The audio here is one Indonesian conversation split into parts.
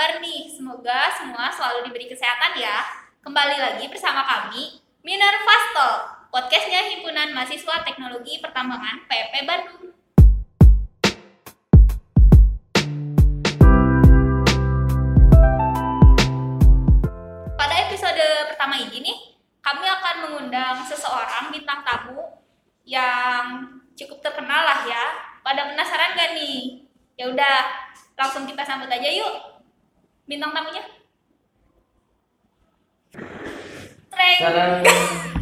kabar nih? Semoga semua selalu diberi kesehatan ya. Kembali lagi bersama kami, Minervasto, podcastnya Himpunan Mahasiswa Teknologi Pertambangan PP Bandung. Pada episode pertama ini nih, kami akan mengundang seseorang bintang tamu yang cukup terkenal lah ya. Pada penasaran gak nih? Ya udah, langsung kita sambut aja yuk. Bintang tamunya. Treng.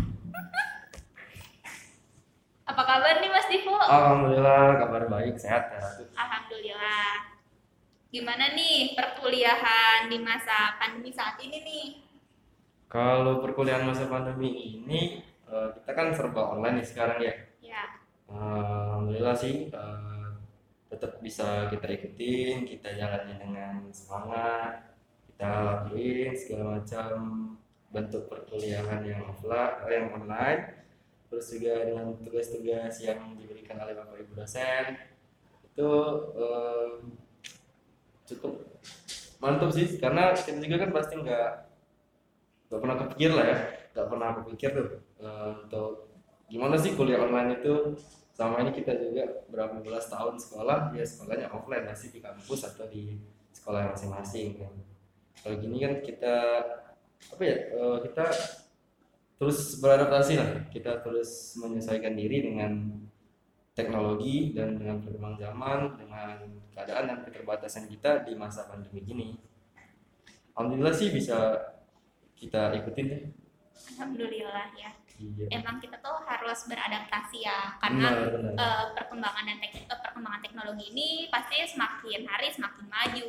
Apa kabar nih Mas Divo? alhamdulillah kabar baik sehat ya. Alhamdulillah. Gimana nih perkuliahan di masa pandemi saat ini nih? Kalau perkuliahan masa pandemi ini eh, kita kan serba online nih sekarang ya. Ya, alhamdulillah sih eh, tetap bisa kita ikutin, kita jalani dengan semangat, kita lakuin segala macam bentuk perkuliahan yang offline, eh, yang online, terus juga dengan tugas-tugas yang diberikan oleh bapak ibu dosen itu eh, cukup mantap sih. Karena kita juga kan pasti nggak nggak pernah kepikir lah ya nggak pernah kepikir tuh eh, untuk gimana sih kuliah online itu sama ini kita juga berapa belas tahun sekolah ya sekolahnya offline masih di kampus atau di sekolah masing-masing kan. Kalau gini kan kita apa ya eh, kita terus beradaptasi lah. Kita terus menyesuaikan diri dengan teknologi dan dengan perkembangan zaman dengan keadaan dan keterbatasan kita di masa pandemi gini. Alhamdulillah sih bisa kita ikutin deh. Alhamdulillah ya. Iya Emang kita tuh harus beradaptasi ya karena benar benar eh, perkembangan dan tek- eh, perkembangan teknologi ini pasti semakin hari semakin maju.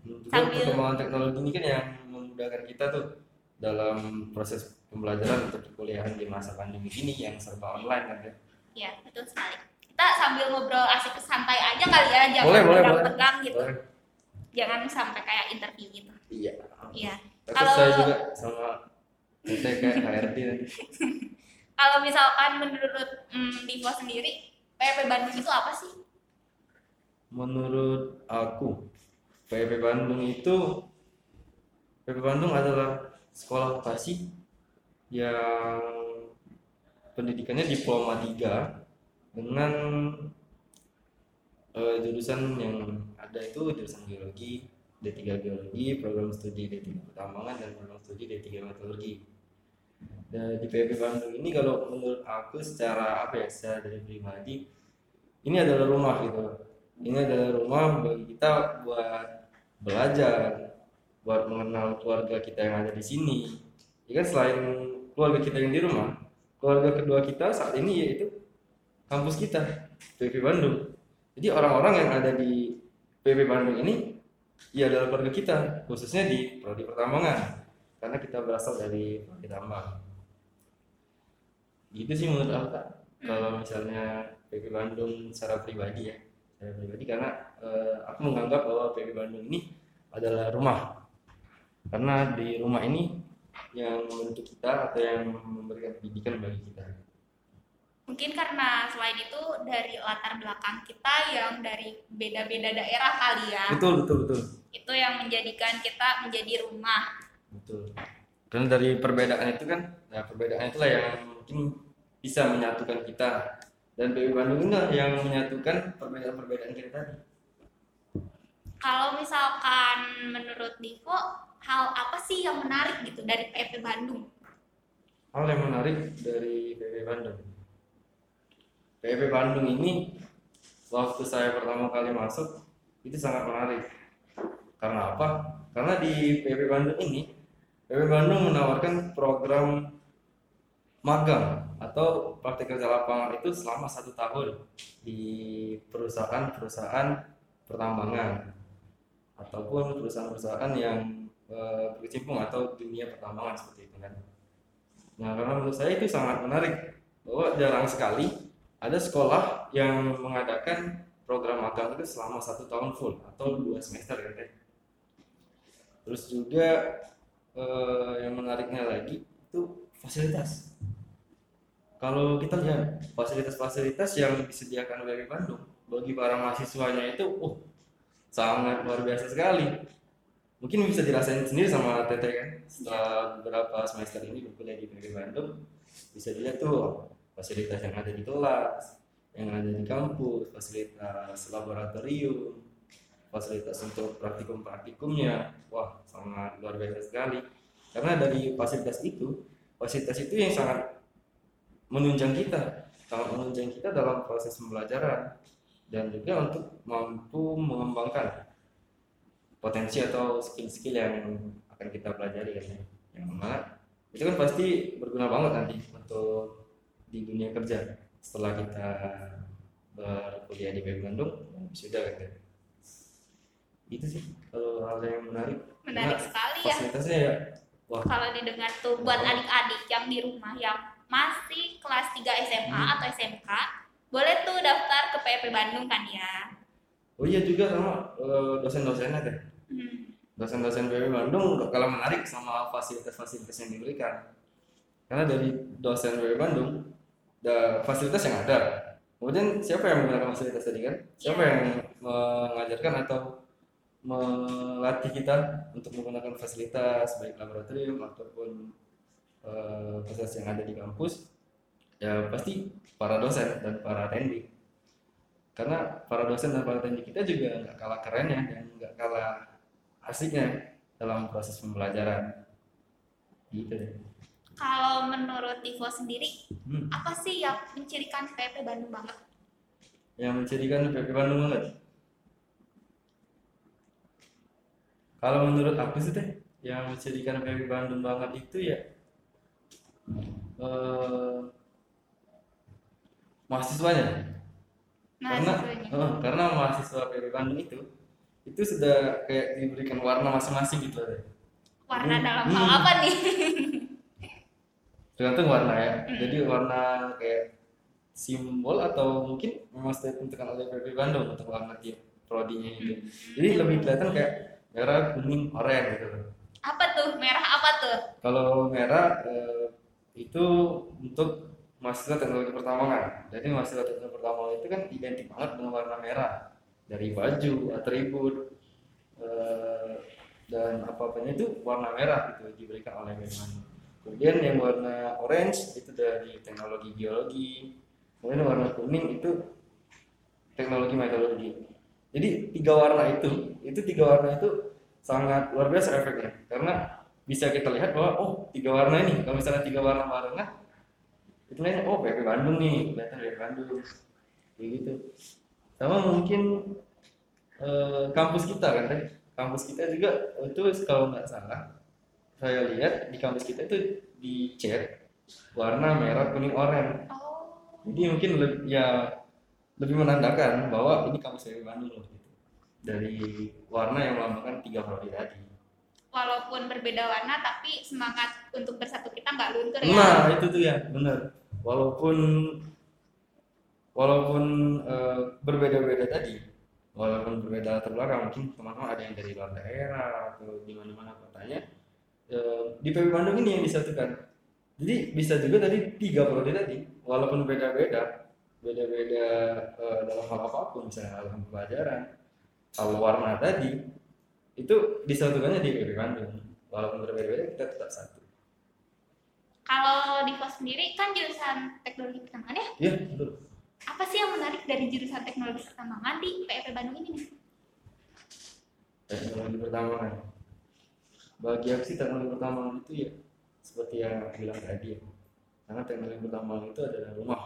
juga sambil- perkembangan teknologi ini kan yang memudahkan kita tuh dalam proses pembelajaran untuk perkuliahan di masa pandemi ini yang serba online kan ya Ya, betul sekali. Kita sambil ngobrol asik santai aja kali ya, jangan Boleh, boleh, tegang gitu. Boleh. Jangan sampai kayak interview gitu. iya Iya. Kalau- saya juga sama kita kayak HRD. Kalau misalkan menurut mm, Divo sendiri, PP Bandung itu apa sih? Menurut aku, PIP Bandung itu PIP Bandung adalah sekolah vokasi yang pendidikannya diploma 3 dengan eh, jurusan yang ada itu jurusan geologi, D3 geologi, program studi D3 pertambangan dan program studi D3 metalurgi. Dan di PIP Bandung. Ini kalau menurut aku secara apa ya, secara dari pribadi ini adalah rumah gitu. Ini adalah rumah bagi kita buat belajar buat mengenal keluarga kita yang ada di sini. Ya kan selain keluarga kita yang di rumah keluarga kedua kita saat ini yaitu kampus kita PB Bandung. Jadi orang-orang yang ada di PB Bandung ini ya adalah keluarga kita khususnya di prodi pertambangan karena kita berasal dari prodi tambang gitu sih menurut aku Kak. kalau misalnya PB Bandung secara pribadi ya secara pribadi karena eh, aku menganggap bahwa PB Bandung ini adalah rumah karena di rumah ini yang membentuk kita atau yang memberikan pendidikan bagi kita Mungkin karena selain itu dari latar belakang kita yang dari beda-beda daerah kali ya. betul betul betul Itu yang menjadikan kita menjadi rumah. Betul. Karena dari perbedaan itu kan nah perbedaan itulah yang mungkin bisa menyatukan kita. Dan PB Bandung inilah yang menyatukan perbedaan-perbedaan kita tadi. Kalau misalkan menurut Divo, hal apa sih yang menarik gitu dari PP Bandung? hal yang menarik dari PB Bandung. PB Bandung ini waktu saya pertama kali masuk itu sangat menarik. Karena apa? karena di PB Bandung ini PB Bandung menawarkan program magang atau praktik kerja lapangan itu selama satu tahun di perusahaan-perusahaan pertambangan ataupun perusahaan-perusahaan yang eh, berkecimpung atau dunia pertambangan seperti itu kan. Nah, karena menurut saya itu sangat menarik bahwa jarang sekali ada sekolah yang mengadakan program magang itu selama satu tahun full atau dua semester kan Teh. Terus juga eh, yang menariknya lagi itu fasilitas. Kalau kita lihat fasilitas-fasilitas yang disediakan oleh Bandung bagi para mahasiswanya itu, oh, sangat luar biasa sekali. mungkin bisa dirasain sendiri sama Teteh kan setelah beberapa semester ini berkuliah di PB Bandung bisa dilihat tuh fasilitas yang ada di kelas yang ada di kampus fasilitas laboratorium fasilitas untuk praktikum-praktikumnya wah sangat luar biasa sekali karena dari fasilitas itu fasilitas itu yang sangat menunjang kita sangat menunjang kita dalam proses pembelajaran dan juga untuk mampu mengembangkan potensi atau skill-skill yang akan kita pelajari kan ya. yang mana itu kan pasti berguna banget nanti untuk di dunia kerja setelah kita berkuliah di Bandung sudah kan ya. Itu sih kalau hal yang menarik. Menarik Karena sekali ya. fasilitasnya ya wah. Kalau didengar tuh buat adik-adik yang di rumah yang masih kelas 3 SMA Hmm. atau SMK boleh tuh daftar ke PP Bandung kan ya? Oh iya juga sama eh, dosen-dosennya deh Hmm. dosen-dosen PB Bandung nggak kalah menarik sama fasilitas-fasilitas yang diberikan. Karena dari dosen PB Bandung ada fasilitas yang ada. Kemudian siapa yang menggunakan fasilitas tadi kan? Siapa Iya. yang mengajarkan atau melatih kita untuk menggunakan fasilitas baik laboratorium ataupun eh, fasilitas yang ada di kampus ya pasti para dosen dan para attending karena para dosen dan para attending kita juga nggak kalah kerennya dan nggak kalah asiknya dalam proses pembelajaran. Gitu deh. Kalau menurut Divo sendiri Hmm. apa sih yang mencirikan PP Bandung banget? Yang menjadikan PP Bandung banget kalau menurut aku sih teh yang menjadikan PP Bandung banget itu ya eh, mahasiswanya karena eh, karena mahasiswa PP Bandung itu itu sudah kayak diberikan warna masing-masing gitu deh warna Hmm. dalam Hmm. hal apa nih tergantung warna ya Hmm. jadi warna kayak simbol atau mungkin memang sudah ditentukan oleh PP Bandung untuk warna tiap prodinya itu jadi lebih kelihatan kayak merah kuning oranye gitu. Apa tuh? Merah apa tuh? Kalau merah eh, itu untuk mahasiswa teknologi pertambangan. Jadi mahasiswa teknologi pertambangan itu kan identik banget dengan warna merah. Dari baju atribut eh, dan apa-apanya itu warna merah gitu diberikan oleh Bandung kemudian yang warna orange itu dari teknologi geologi. Kemudian warna kuning itu teknologi meteorologi jadi tiga warna itu itu tiga warna itu sangat luar biasa efeknya. Karena bisa kita lihat bahwa oh tiga warna ini. Kalau misalnya tiga warna barengan itu lainnya oh PP Bandung nih kelihatan PP Bandung. Kayak gitu. Sama mungkin eh, kampus kita kan tadi kampus kita juga itu kalau nggak salah saya lihat di kampus kita itu dicat warna merah kuning oranye. Oh. Jadi mungkin lebih ya lebih menandakan bahwa ini kampus PP Bandung loh gitu dari warna yang melambangkan tiga prodi tadi walaupun berbeda warna tapi semangat untuk bersatu kita nggak luntur ya Nah, itu tuh ya, benar. Walaupun walaupun eh, berbeda-beda tadi, walaupun berbeda latar belakang, mungkin teman-teman ada yang dari luar daerah atau di mana-mana kotanya, eh, di PB Bandung ini yang disatukan. Jadi bisa juga tadi tiga prodi tadi, walaupun beda-beda, beda-beda eh, dalam hal apa pun, misalnya hal pembelajaran, hal warna tadi, itu disatukannya di PB Bandung. Walaupun berbeda-beda, kita tetap satu. kalau Divo sendiri kan jurusan teknologi pertambangan ya Iya, betul. apa sih yang menarik dari jurusan teknologi pertambangan di PP Bandung ini teknologi pertambangan bagi aku sih teknologi pertambangan itu ya seperti yang aku bilang tadi ya karena teknologi pertambangan itu adalah rumah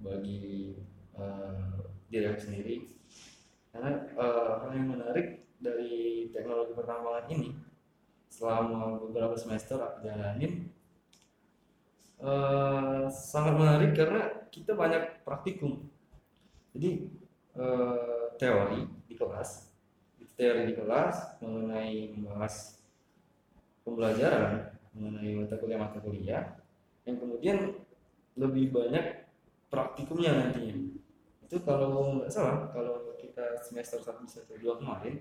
bagi eh, diri aku sendiri. Karena eh, hal yang menarik dari teknologi pertambangan ini selama beberapa semester aku jalanin eh, sangat menarik karena kita banyak praktikum. Jadi eh, teori di kelas teori di kelas mengenai membahas pembelajaran mengenai mata kuliah mata kuliah yang kemudian lebih banyak praktikumnya nantinya itu kalau nggak salah kalau kita semester 1 semester 2 kemarin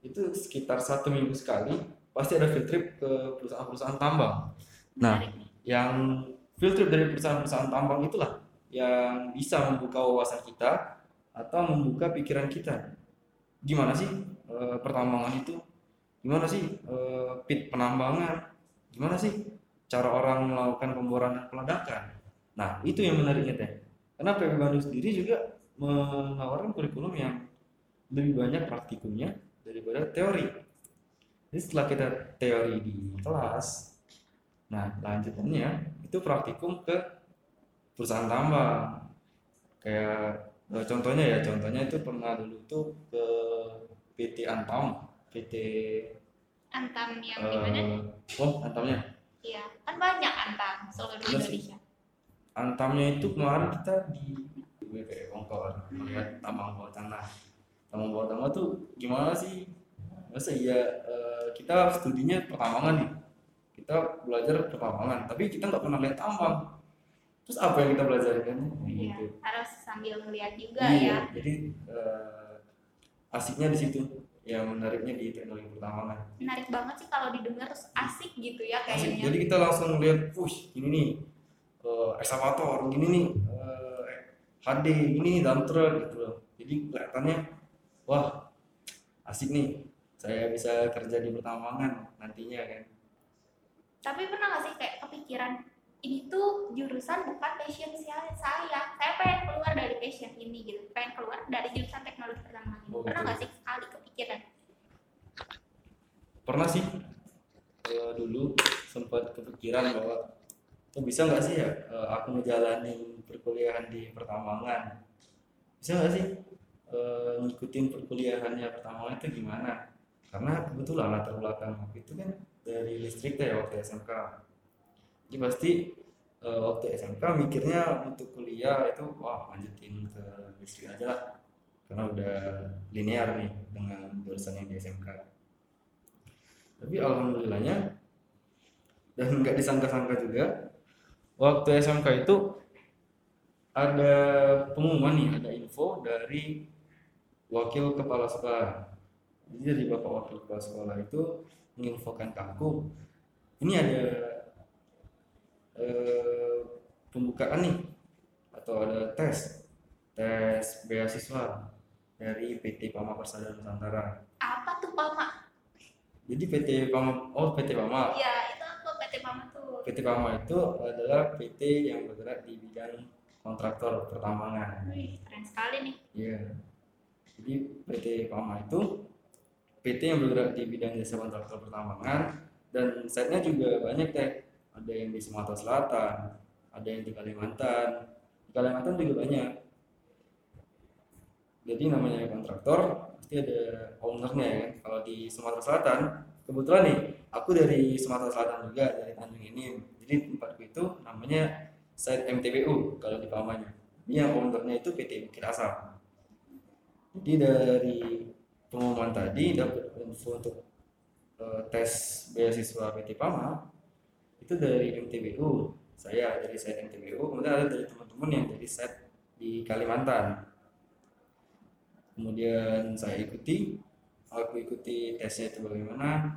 itu sekitar satu minggu sekali pasti ada field trip ke perusahaan-perusahaan tambang. Nah yang field trip dari perusahaan-perusahaan tambang itulah yang bisa membuka wawasan kita atau membuka pikiran kita. Gimana sih eh, pertambangan itu? Gimana sih eh, pit penambangan? Gimana sih cara orang melakukan pemboran dan peledakan nah itu yang menariknya teh karena PB Bandung sendiri juga menawarkan kurikulum yang lebih banyak praktikumnya daripada teori jadi setelah kita teori di kelas nah lanjutannya itu praktikum ke perusahaan tambang kayak eh, contohnya ya contohnya itu pernah dulu tuh ke PT Antam PT Antam yang di mana? eh, oh Antamnya Iya, kan banyak Antam seluruh Iya. Indonesia. Antamnya itu kemarin kita di WPE Bongkor melihat tambang bawah tanah. Tambang bawah tanah tuh gimana sih? Masa iya eh, kita studinya pertambangan nih. Kita belajar pertambangan tapi kita nggak pernah lihat tambang. Terus apa yang kita belajar kan? Iya, gitu. harus sambil melihat juga Iya, ya. jadi eh, asiknya di situ. Yang menariknya di teknologi pertambangan. Menarik banget sih kalau didengar terus asik gitu ya Asik. kayaknya. Jadi kita langsung lihat, push, ini nih, eh, ekskavator, gini nih, eh, HD, ini dump truck gitu loh. Jadi kelihatannya, wah, asik nih, saya bisa kerja di pertambangan nantinya kan. Tapi pernah gak sih kayak kepikiran ini tuh jurusan bukan passion saya, saya. Saya pengen keluar dari passion ini gitu. Pengen keluar dari jurusan teknologi pertambangan ini. Oh, Pernah gitu. gak sih sekali kepikiran? Pernah sih, eh, dulu sempat kepikiran bahwa, oh bisa nggak sih ya eh, aku ngejalanin perkuliahan di pertambangan? Bisa nggak sih eh, ngikutin perkuliahannya pertambangan itu gimana? Karena kebetulan latar belakang aku itu kan dari listrik teh waktu SMK. Jadi pasti eh, waktu SMK mikirnya untuk kuliah itu wah lanjutin ke listrik aja lah. Karena udah linear nih dengan jurusan yang di SMK. Tapi alhamdulillahnya dan nggak disangka-sangka juga waktu SMK itu ada pengumuman nih, ada info dari wakil kepala sekolah. Jadi dari bapak wakil kepala sekolah itu menginfokan ke aku, ini ada eh, pembukaan nih atau ada tes tes beasiswa dari PT Pama Persada Nusantara. Apa tuh Pama? Jadi PT Pama, oh PT Pama, Iya, itu apa PT Pama tuh? PT Pama itu adalah PT yang bergerak di bidang kontraktor pertambangan. Wih, keren sekali nih. Iya. Jadi PT Pama itu PT yang bergerak di bidang jasa kontraktor pertambangan dan site-nya juga banyak deh. Ada yang di Sumatera Selatan, ada yang di Kalimantan. Di Kalimantan juga banyak. Jadi namanya kontraktor pasti ada ownernya ya kan. Kalau di Sumatera Selatan, kebetulan nih aku dari Sumatera Selatan juga dari Tanjung Enim. Jadi tempatku itu namanya site MTBU kalau di Pamanya. Ini yang ownernya itu PT Bukit Asam. Jadi dari pengumuman tadi dapat info untuk eh, tes beasiswa PT Pama itu dari MTBU. Saya dari site MTBU, kemudian ada dari teman-teman yang dari site di Kalimantan. Kemudian saya ikuti, aku ikuti tesnya itu bagaimana,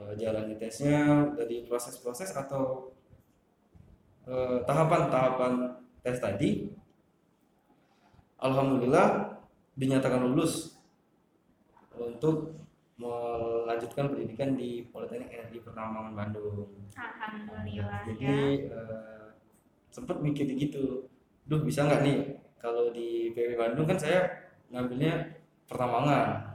eh, jalani tesnya dari proses-proses atau eh, tahapan-tahapan tes tadi. Alhamdulillah dinyatakan lulus untuk melanjutkan pendidikan di Politeknik Energi Pertambangan Bandung. Alhamdulillah Jadi ya. eh, sempat mikir gitu, duh bisa nggak nih kalau di PW Bandung kan saya ngambilnya pertambangan,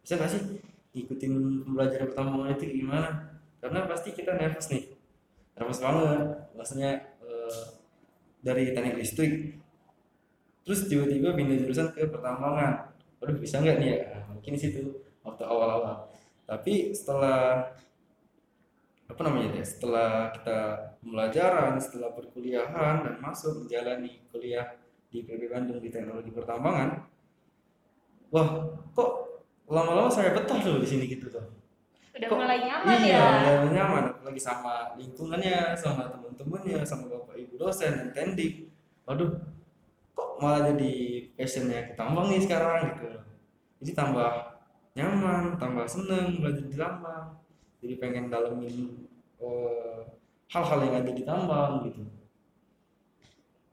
bisa nggak sih ikutin pembelajaran pertambangan itu gimana? Karena pasti kita nervous nih, nervous banget, maksudnya eh, dari teknik listrik, terus tiba-tiba pindah jurusan ke pertambangan, waduh bisa nggak nih ya? Nah, mungkin situ waktu awal-awal. Tapi setelah apa namanya ya setelah kita pembelajaran setelah perkuliahan dan masuk menjalani kuliah di PB Bandung di teknologi pertambangan wah kok lama-lama saya betah loh di sini gitu tuh. Udah kok mulai nyaman iya ya. udah nyaman. Apalagi sama lingkungannya sama teman-temannya sama bapak ibu dosen dan tendik waduh kok malah jadi passionnya ke tambang nih sekarang gitu. Jadi tambah nyaman tambah seneng belajar di tambang. Jadi pengen dalemin eh, hal-hal yang ada di tambang gitu.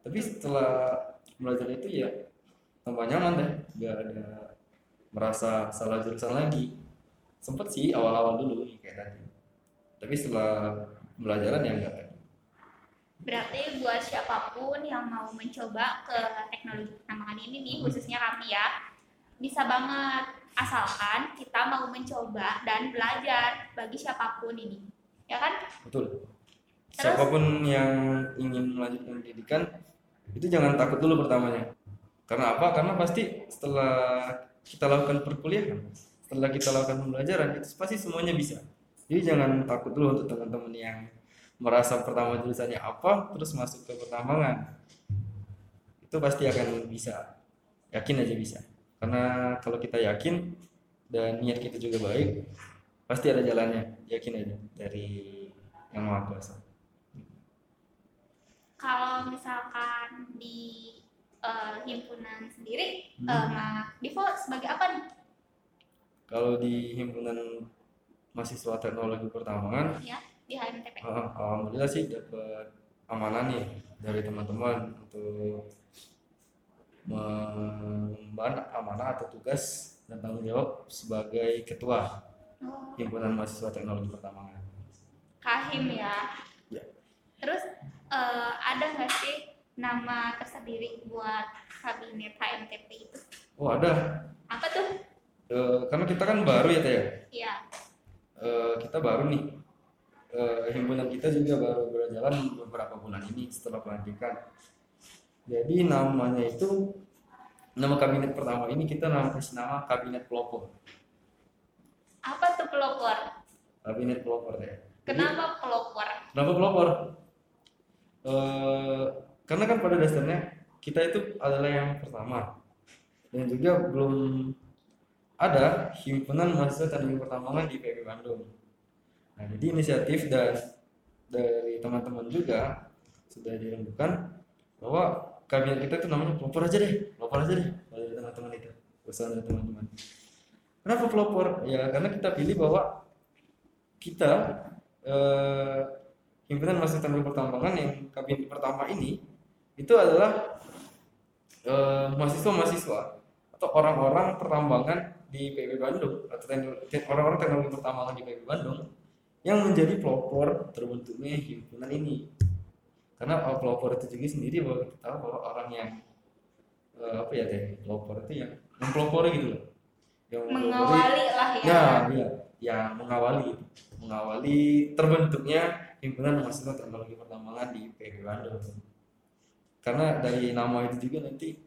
Tapi setelah belajar itu ya tambah nyaman deh. Gak ada merasa salah jurusan lagi. Sempet sih awal-awal dulu kayak tadi. Tapi setelah pembelajaran ya enggak. Berarti buat siapa pun yang mau mencoba ke teknologi pertambangan ini nih, khususnya kami ya, bisa banget. Asalkan kita mau mencoba dan belajar bagi siapa pun ini. Ya kan? betul. Terus? siapa pun yang ingin melanjutkan pendidikan itu jangan takut dulu pertamanya. Karena apa? Karena pasti setelah kita lakukan perkuliahan setelah kita lakukan pembelajaran itu pasti semuanya bisa. Jadi jangan takut dulu untuk teman-teman yang merasa pertama jurusannya apa terus masuk ke pertambangan. Itu pasti akan bisa. Yakin aja bisa. Karena kalau kita yakin dan niat kita juga baik pasti ada jalannya. Yakin aja dari yang maha kuasa. Kalau misalkan di eh, himpunan sendiri, Hmm. eh, nah, Divo sebagai apa nih? kalau di himpunan mahasiswa teknologi pertambangan Ya, di HMTP. ah, alhamdulillah sih dapat amanah nih dari teman-teman untuk mengemban amanah atau tugas dan tanggung jawab sebagai ketua Oh, himpunan mahasiswa teknologi pertambangan Kahim ya. Ya. Terus eh, ada nggak sih nama tersendiri buat kabinet HMTP itu? oh ada Apa tuh? Eh, karena kita kan baru ya Teh ya Ya, Eh, kita baru nih Eh, himpunan kita juga baru berjalan beberapa bulan ini setelah pelantikan jadi namanya itu nama kabinet pertama ini kita nama kasih nama kabinet pelopor apa tuh pelopor? kabinet pelopor ya Kenapa pelopor? kenapa pelopor Eh, karena kan pada dasarnya kita itu adalah yang pertama dan juga belum ada himpunan mahasiswa teknologi pertambangan di PB Bandung. Nah, jadi inisiatif dan dari teman-teman juga sudah dirembukan bahwa kabinet kita itu namanya pelopor aja deh, pelopor aja deh dari teman-teman itu, usaha dari teman-teman. Kenapa pelopor? Ya karena kita pilih bahwa kita eh, himpunan mahasiswa teknologi pertambangan yang kabinet pertama ini itu adalah eh, mahasiswa-mahasiswa atau orang-orang pertambangan di PB Bandung atau orang-orang teknologi pertambangan di PB Bandung yang menjadi pelopor terbentuknya himpunan ini karena uh, pelopor itu juga sendiri bahwa kita tahu bahwa orang yang eh, apa ya teh pelopor itu yang mempelopori gitu loh yang Mengawali lah ya. Ya, iya, yang mengawali mengawali terbentuknya himpunan mahasiswa teknologi pertambangan di PB Bandung. Karena dari nama itu juga nanti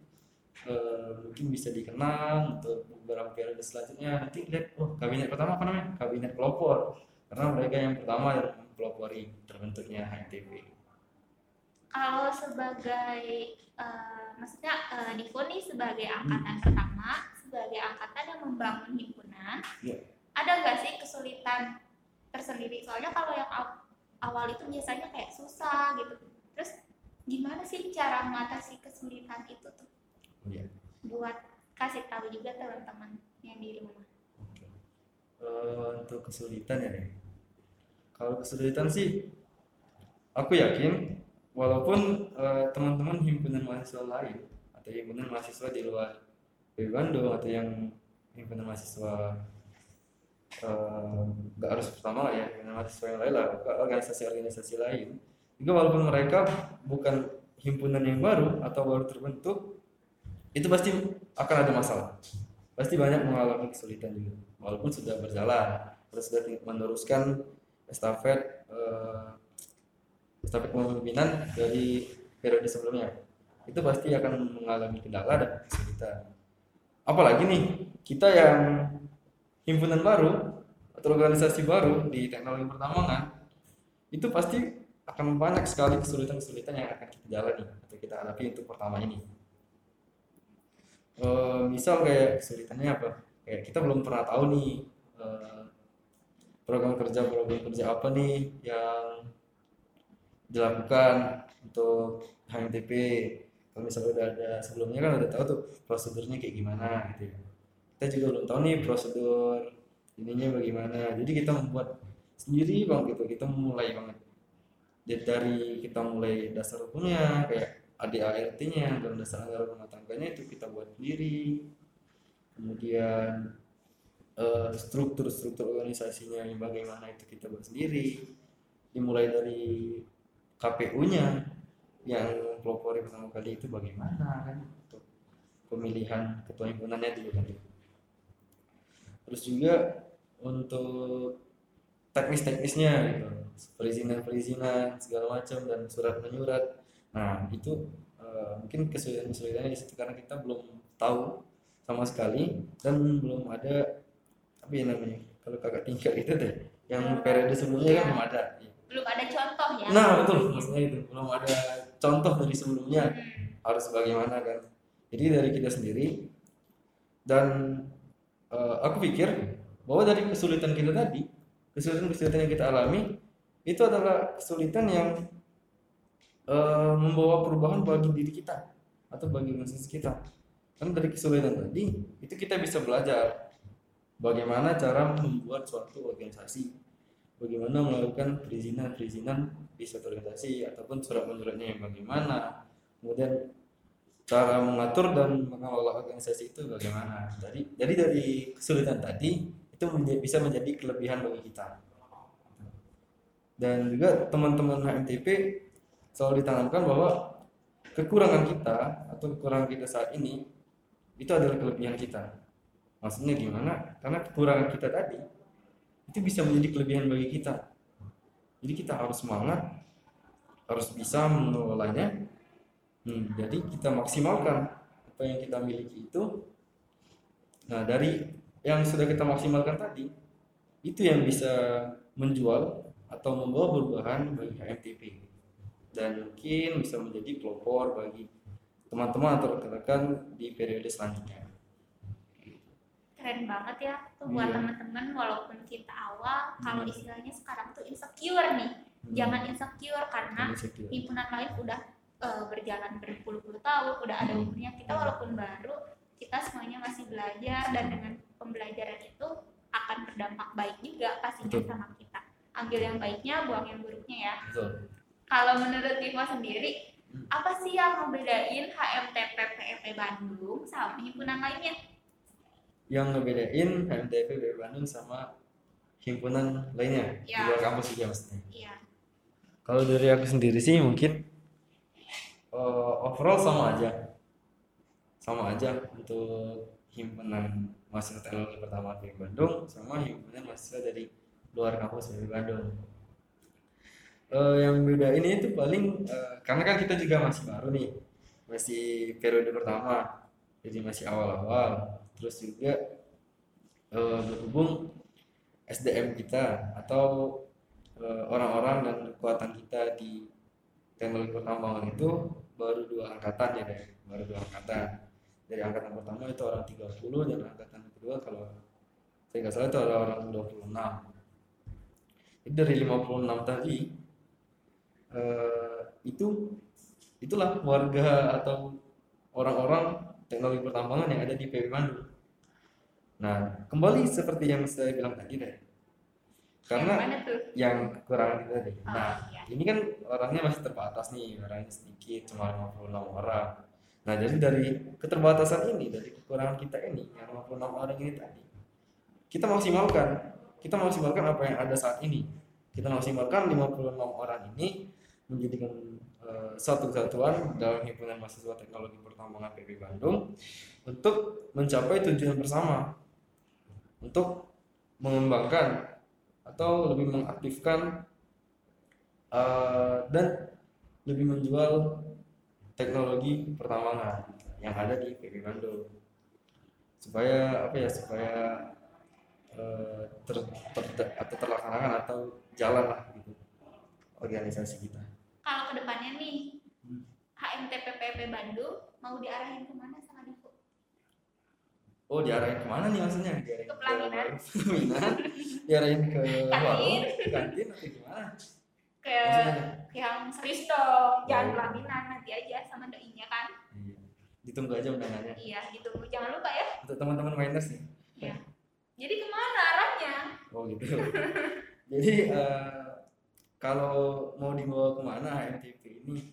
eh, mungkin bisa dikenang untuk beberapa periode selanjutnya nanti lihat oh kabinet pertama apa namanya kabinet pelopor karena mereka yang pertama yang mempelopori terbentuknya HMTP. Kalau sebagai eh, maksudnya eh, Divo nih sebagai angkatan pertama, sebagai angkatan yang membangun himpunan, Iya. ada nggak sih kesulitan tersendiri? Soalnya kalau yang aw- awal itu biasanya kayak susah gitu. Terus gimana sih cara mengatasi kesulitan itu tuh? Iya. Buat kasih tahu juga teman-teman yang di rumah. Oke. Eh, untuk kesulitan ya. Kalau kesulitan sih, aku yakin walaupun eh, teman-teman himpunan mahasiswa lain atau himpunan mahasiswa di luar PB Bandung atau yang himpunan mahasiswa eh, nggak harus pertama lah ya, himpunan mahasiswa yang lain lah, organisasi-organisasi lain. Juga walaupun mereka bukan himpunan yang baru atau baru terbentuk, itu pasti akan ada masalah. Pasti banyak mengalami kesulitan juga. Walaupun sudah berjalan sudah meneruskan estafet eh, estafet kepemimpinan dari periode sebelumnya itu pasti akan mengalami kendala dan kesulitan. Apalagi nih kita yang himpunan baru atau organisasi baru di teknologi pertambangan itu pasti akan banyak sekali kesulitan-kesulitan yang akan kita jalani atau kita hadapi untuk pertama ini. Eh, misal kayak kesulitannya apa? Kayak kita belum pernah tahu nih eh, program kerja program kerja apa nih yang dilakukan untuk HMTP kalau misalnya udah ada sebelumnya kan udah tahu tuh prosedurnya kayak gimana gitu ya. Kita juga belum tahu nih prosedur ininya bagaimana. Jadi kita membuat sendiri bang gitu kita mulai banget dari kita mulai dasar hukumnya kayak ADART-nya dan dasar anggaran rumah tangganya itu kita buat sendiri. Kemudian eh, struktur-struktur organisasinya yang bagaimana itu kita buat sendiri. Dimulai dari KPU-nya yang pelopori pertama kali itu bagaimana kan? Untuk pemilihan ketua himpunannya dulu kan. Terus juga untuk teknis-teknisnya gitu perizinan-perizinan segala macam dan surat menyurat nah itu eh, mungkin kesulitan-kesulitannya di situ karena kita belum tahu sama sekali dan belum ada apa ya namanya kalau kakak tingkat itu deh yang periode sebelumnya kan belum ada. Belum ada contoh ya. Nah betul maksudnya itu belum ada contoh dari sebelumnya Hmm. harus bagaimana kan. Jadi dari kita sendiri dan eh, aku pikir bahwa dari kesulitan kita tadi kesulitan-kesulitan yang kita alami itu adalah kesulitan yang eh, membawa perubahan bagi diri kita atau bagi organisasi kita. Kan dari kesulitan tadi itu kita bisa belajar bagaimana cara membuat suatu organisasi. Bagaimana melakukan perizinan-perizinan di suatu organisasi ataupun surat menyuratnya yang bagaimana. Kemudian cara mengatur dan mengelola organisasi itu bagaimana. Jadi jadi dari kesulitan tadi itu menja- bisa menjadi kelebihan bagi kita dan juga teman-teman HMTP selalu ditanamkan bahwa kekurangan kita atau kekurangan kita saat ini itu adalah kelebihan kita. Maksudnya gimana? Karena kekurangan kita tadi itu bisa menjadi kelebihan bagi kita. Jadi kita harus semangat harus bisa mengelolanya Hmm, jadi kita maksimalkan apa yang kita miliki itu. Nah, dari yang sudah kita maksimalkan tadi, itu yang bisa menjual atau membawa perubahan bagi HMTP. Dan mungkin bisa menjadi pelopor bagi teman-teman atau rekan-rekan di periode selanjutnya. keren banget ya tuh buat Iya. teman-teman walaupun kita awal kalau Hmm. istilahnya sekarang tuh insecure nih Hmm. jangan insecure karena himpunan lain udah eh, berjalan berpuluh-puluh tahun udah ada Hmm. umurnya kita walaupun baru kita semuanya masih belajar dan dengan pembelajaran itu akan berdampak baik juga pastinya Betul. sama kita ambil yang baiknya buang yang buruknya ya Betul. kalau menurut Bima sendiri Hmm. apa sih yang membedain HMTP PEP Bandung sama himpunan lainnya Yang ngebedain HMTP BB Bandung sama himpunan lainnya di Ya. luar kampus juga maksudnya. iya Kalau dari aku sendiri sih mungkin eh, overall sama aja, sama aja untuk himpunan mahasiswa teknologi pertama di Bandung sama himpunan mahasiswa dari luar kampus dari Bandung. Eh, yang beda ini itu paling eh, karena kan kita juga masih baru nih, masih periode pertama, jadi masih awal-awal. Terus juga eh, berhubung SDM kita atau eh, orang-orang dan kekuatan kita di teknologi pertambangan itu baru dua angkatan ya deh baru dua angkatan dari angkatan pertama itu orang 30 dan angkatan kedua kalau saya nggak salah itu ada orang 26 jadi dari 56 tadi eh, itu itulah warga atau orang-orang teknologi pertambangan yang ada di PB Bandung nah kembali seperti yang saya bilang tadi deh karena yang yang kita tadi. Oh, Nah, iya. ini kan orangnya masih terbatas nih, orangnya sedikit, cuma 56 orang. Nah, jadi dari keterbatasan ini, dari kekurangan kita ini, yang 56 orang ini tadi, kita maksimalkan, kita maksimalkan apa yang ada saat ini. Kita maksimalkan 56 orang ini menjadikan eh, satu kesatuan dalam himpunan mahasiswa teknologi pertambangan PB Bandung untuk mencapai tujuan bersama untuk mengembangkan atau lebih mengaktifkan eh, dan lebih menjual teknologi pertambangan yang ada di PB Bandung supaya apa ya supaya eh, ter, ter- atau terlaksanakan atau jalan lah gitu organisasi kita. kalau ke depannya nih Hmm. HMTP PEP Bandung mau diarahin ke mana sama Divo? Oh diarahin ke mana nih maksudnya? Diarahin Ke pelaminan. pelaminan, diarahin ke Kantin. kantin atau gimana? ke Maksudnya? yang serius dong jangan Oh. pelaminan nanti aja sama doinya kan Iya. Ditunggu aja undangannya. iya ditunggu jangan lupa ya Untuk teman-teman miners nih. Jadi ke mana arahnya Oh gitu. Jadi eh, kalau mau dibawa ke mana HMTP ini,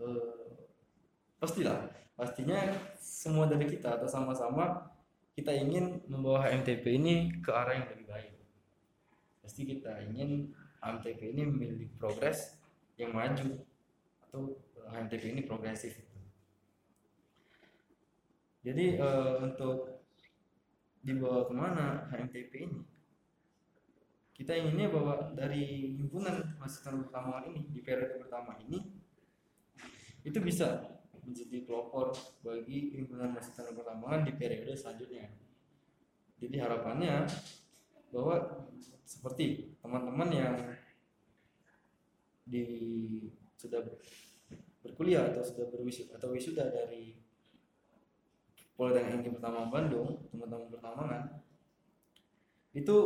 eh, pastilah, pastinya semua dari kita atau sama-sama kita ingin membawa HMTP ini ke arah yang lebih baik. Pasti kita ingin HMTP ini memiliki progres yang maju atau HMTP ini progresif. Jadi eh, untuk dibawa ke mana HMTP ini? Kita inginnya bahwa dari himpunan mahasiswa pertama ini di periode pertama ini itu bisa menjadi pelopor bagi himpunan mahasiswa pertambangan di periode selanjutnya. Jadi harapannya bahwa seperti teman-teman yang di sudah berkuliah atau sudah berwisuda atau wisuda dari Politeknik Tinggi Pertama Bandung, teman-teman pertambangan, itu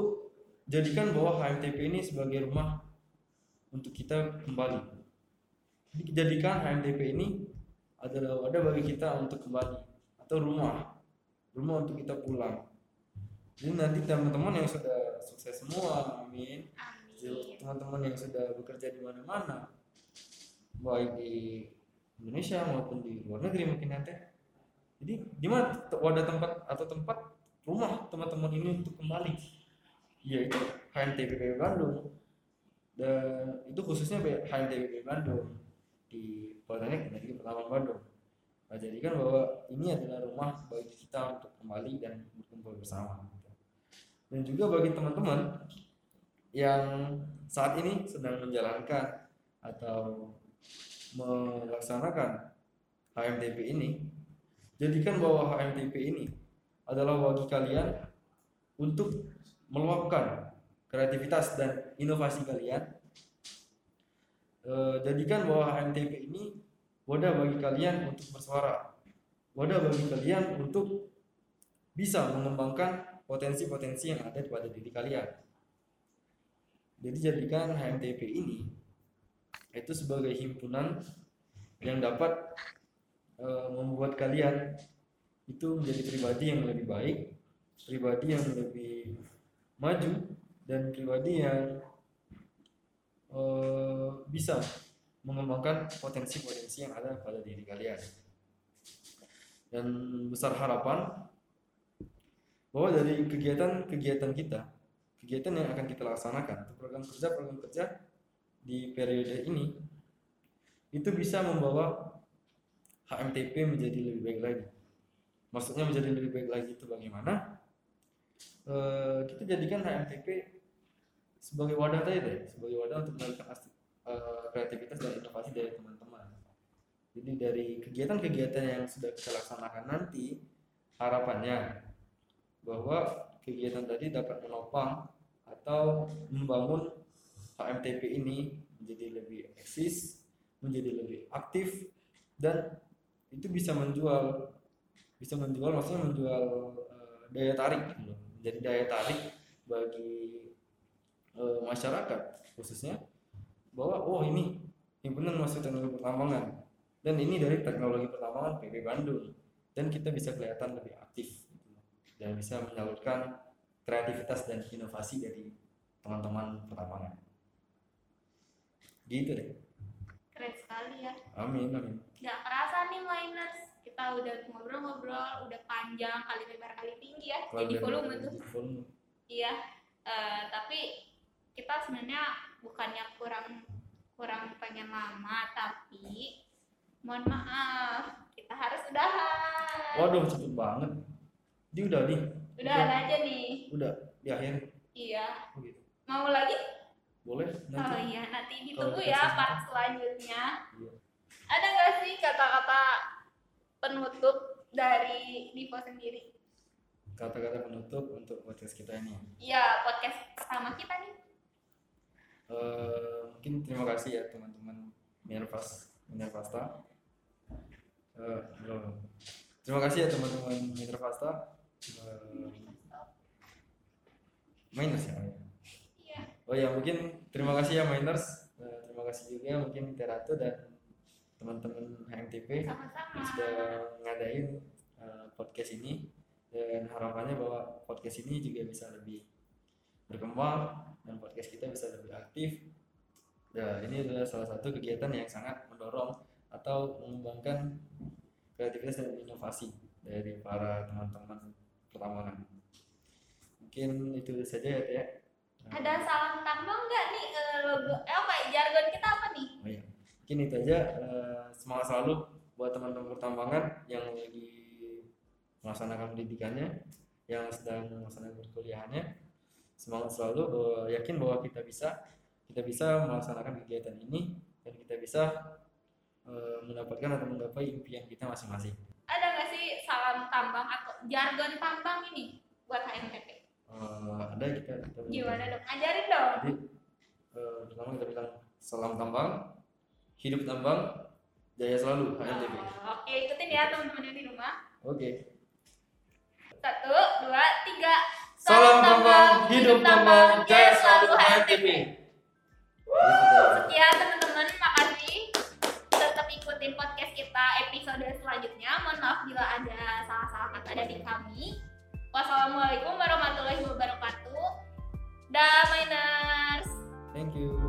jadikan bahwa HMTP ini sebagai rumah untuk kita kembali. Jadi jadikan HMTP ini adalah wadah bagi kita untuk kembali atau rumah, rumah untuk kita pulang. Jadi nanti teman-teman yang sudah sukses semua, amin. Amin. Teman-teman yang sudah bekerja di mana-mana, baik di Indonesia maupun di luar negeri mungkin nanti. Jadi di mana te- wadah tempat atau tempat rumah teman-teman ini untuk kembali? Yaitu HMTPB Bandung. Dan itu khususnya HMTPB Bandung di Politeknik Negeri Pertama Bandung. Nah, jadikan bahwa ini adalah rumah bagi kita untuk kembali dan berkumpul bersama. Dan juga bagi teman-teman yang saat ini sedang menjalankan atau melaksanakan HMTP ini, jadikan bahwa HMTP ini adalah bagi kalian untuk meluapkan kreativitas dan inovasi kalian. Eh, jadikan bahwa HMTP ini wadah bagi kalian untuk bersuara, wadah bagi kalian untuk bisa mengembangkan potensi-potensi yang ada pada diri kalian. Jadi jadikan HMTP ini itu sebagai himpunan yang dapat eh, membuat kalian itu menjadi pribadi yang lebih baik, pribadi yang lebih maju dan pribadi yang eh, bisa mengembangkan potensi-potensi yang ada pada diri kalian. Dan besar harapan bahwa dari kegiatan-kegiatan kita, kegiatan yang akan kita laksanakan, program kerja-program kerja di periode ini, itu bisa membawa HMTP menjadi lebih baik lagi. Maksudnya menjadi lebih baik lagi itu bagaimana? Eh, kita jadikan HMTP sebagai wadah tadi deh, sebagai wadah untuk melakukan asti- eh, kreativitas dan inovasi dari teman-teman. Jadi dari kegiatan-kegiatan yang sudah kita laksanakan nanti, harapannya bahwa kegiatan tadi dapat menopang atau membangun HMTP ini menjadi lebih eksis, menjadi lebih aktif dan itu bisa menjual bisa menjual maksudnya menjual eh, daya tarik gitu. Menjadi daya tarik bagi eh, masyarakat khususnya bahwa oh ini himpunan masuk teknologi pertambangan. Dan ini dari teknologi pertambangan PB Bandung. Dan kita bisa kelihatan lebih aktif gitu dan bisa menyalurkan kreativitas dan inovasi dari teman-teman pertambangan. Gitu deh Keren sekali ya. amin amin Gak kerasa nih miners. Kita udah ngobrol-ngobrol, udah panjang kali lebar kali tinggi ya. Jadi Kalau volume tuh. volume. Iya. Eh, tapi kita sebenarnya bukannya kurang kurang pengen lama, tapi mohon maaf, kita harus udahan. waduh cepet banget dia udah nih Udahan aja nih. udah di akhir Iya. oh gitu Mau lagi? Boleh Oh nanti iya, nanti ditunggu ya part selanjutnya. Iya. Ada nggak sih kata-kata penutup dari Divo sendiri? kata-kata penutup untuk podcast kita ini Iya, podcast pertama kita nih. Eh, mungkin terima kasih ya teman-teman Minervas Minervasta Eh, belum. terima kasih ya teman-teman Minervasta Eh, Miners ya. Oh ya mungkin terima kasih ya Miners Eh, terima kasih juga mungkin Teratu dan teman-teman HMTP yang sudah ngadain eh, podcast ini dan harapannya bahwa podcast ini juga bisa lebih berkembang dan podcast kita bisa lebih aktif. Nah, ini adalah salah satu kegiatan yang sangat mendorong atau mengembangkan kreativitas dan inovasi dari para teman-teman pertambangan. Mungkin itu saja ya Teh. Ada salam tambang nggak nih eh, logo? Eh apa ya, jargon kita apa nih? Oh iya. Mungkin itu aja eh, semangat selalu buat teman-teman pertambangan yang lagi melaksanakan pendidikannya, yang sedang melaksanakan perkuliahannya. Semangat selalu bahwa yakin bahwa kita bisa kita bisa melaksanakan kegiatan ini dan kita bisa eh, mendapatkan atau menggapai impian kita masing-masing. Ada nggak sih salam tambang atau jargon tambang ini buat HMTP? Eh, ada kita, kita Gimana dong? Ajarin dong. Jadi eh, pertama kita bilang salam tambang, hidup tambang, jaya selalu HMTP. Oh, Oke, ikutin ya teman-teman yang di rumah. Oke. Satu, dua, tiga. Salam tambang, hidup tambang, jaya selalu HMTP. Sekian teman-teman, makasih. Tetap ikutin podcast kita episode selanjutnya. Mohon maaf bila ada salah-salah kata dari kami. Wassalamualaikum warahmatullahi wabarakatuh. Daminers. Thank you.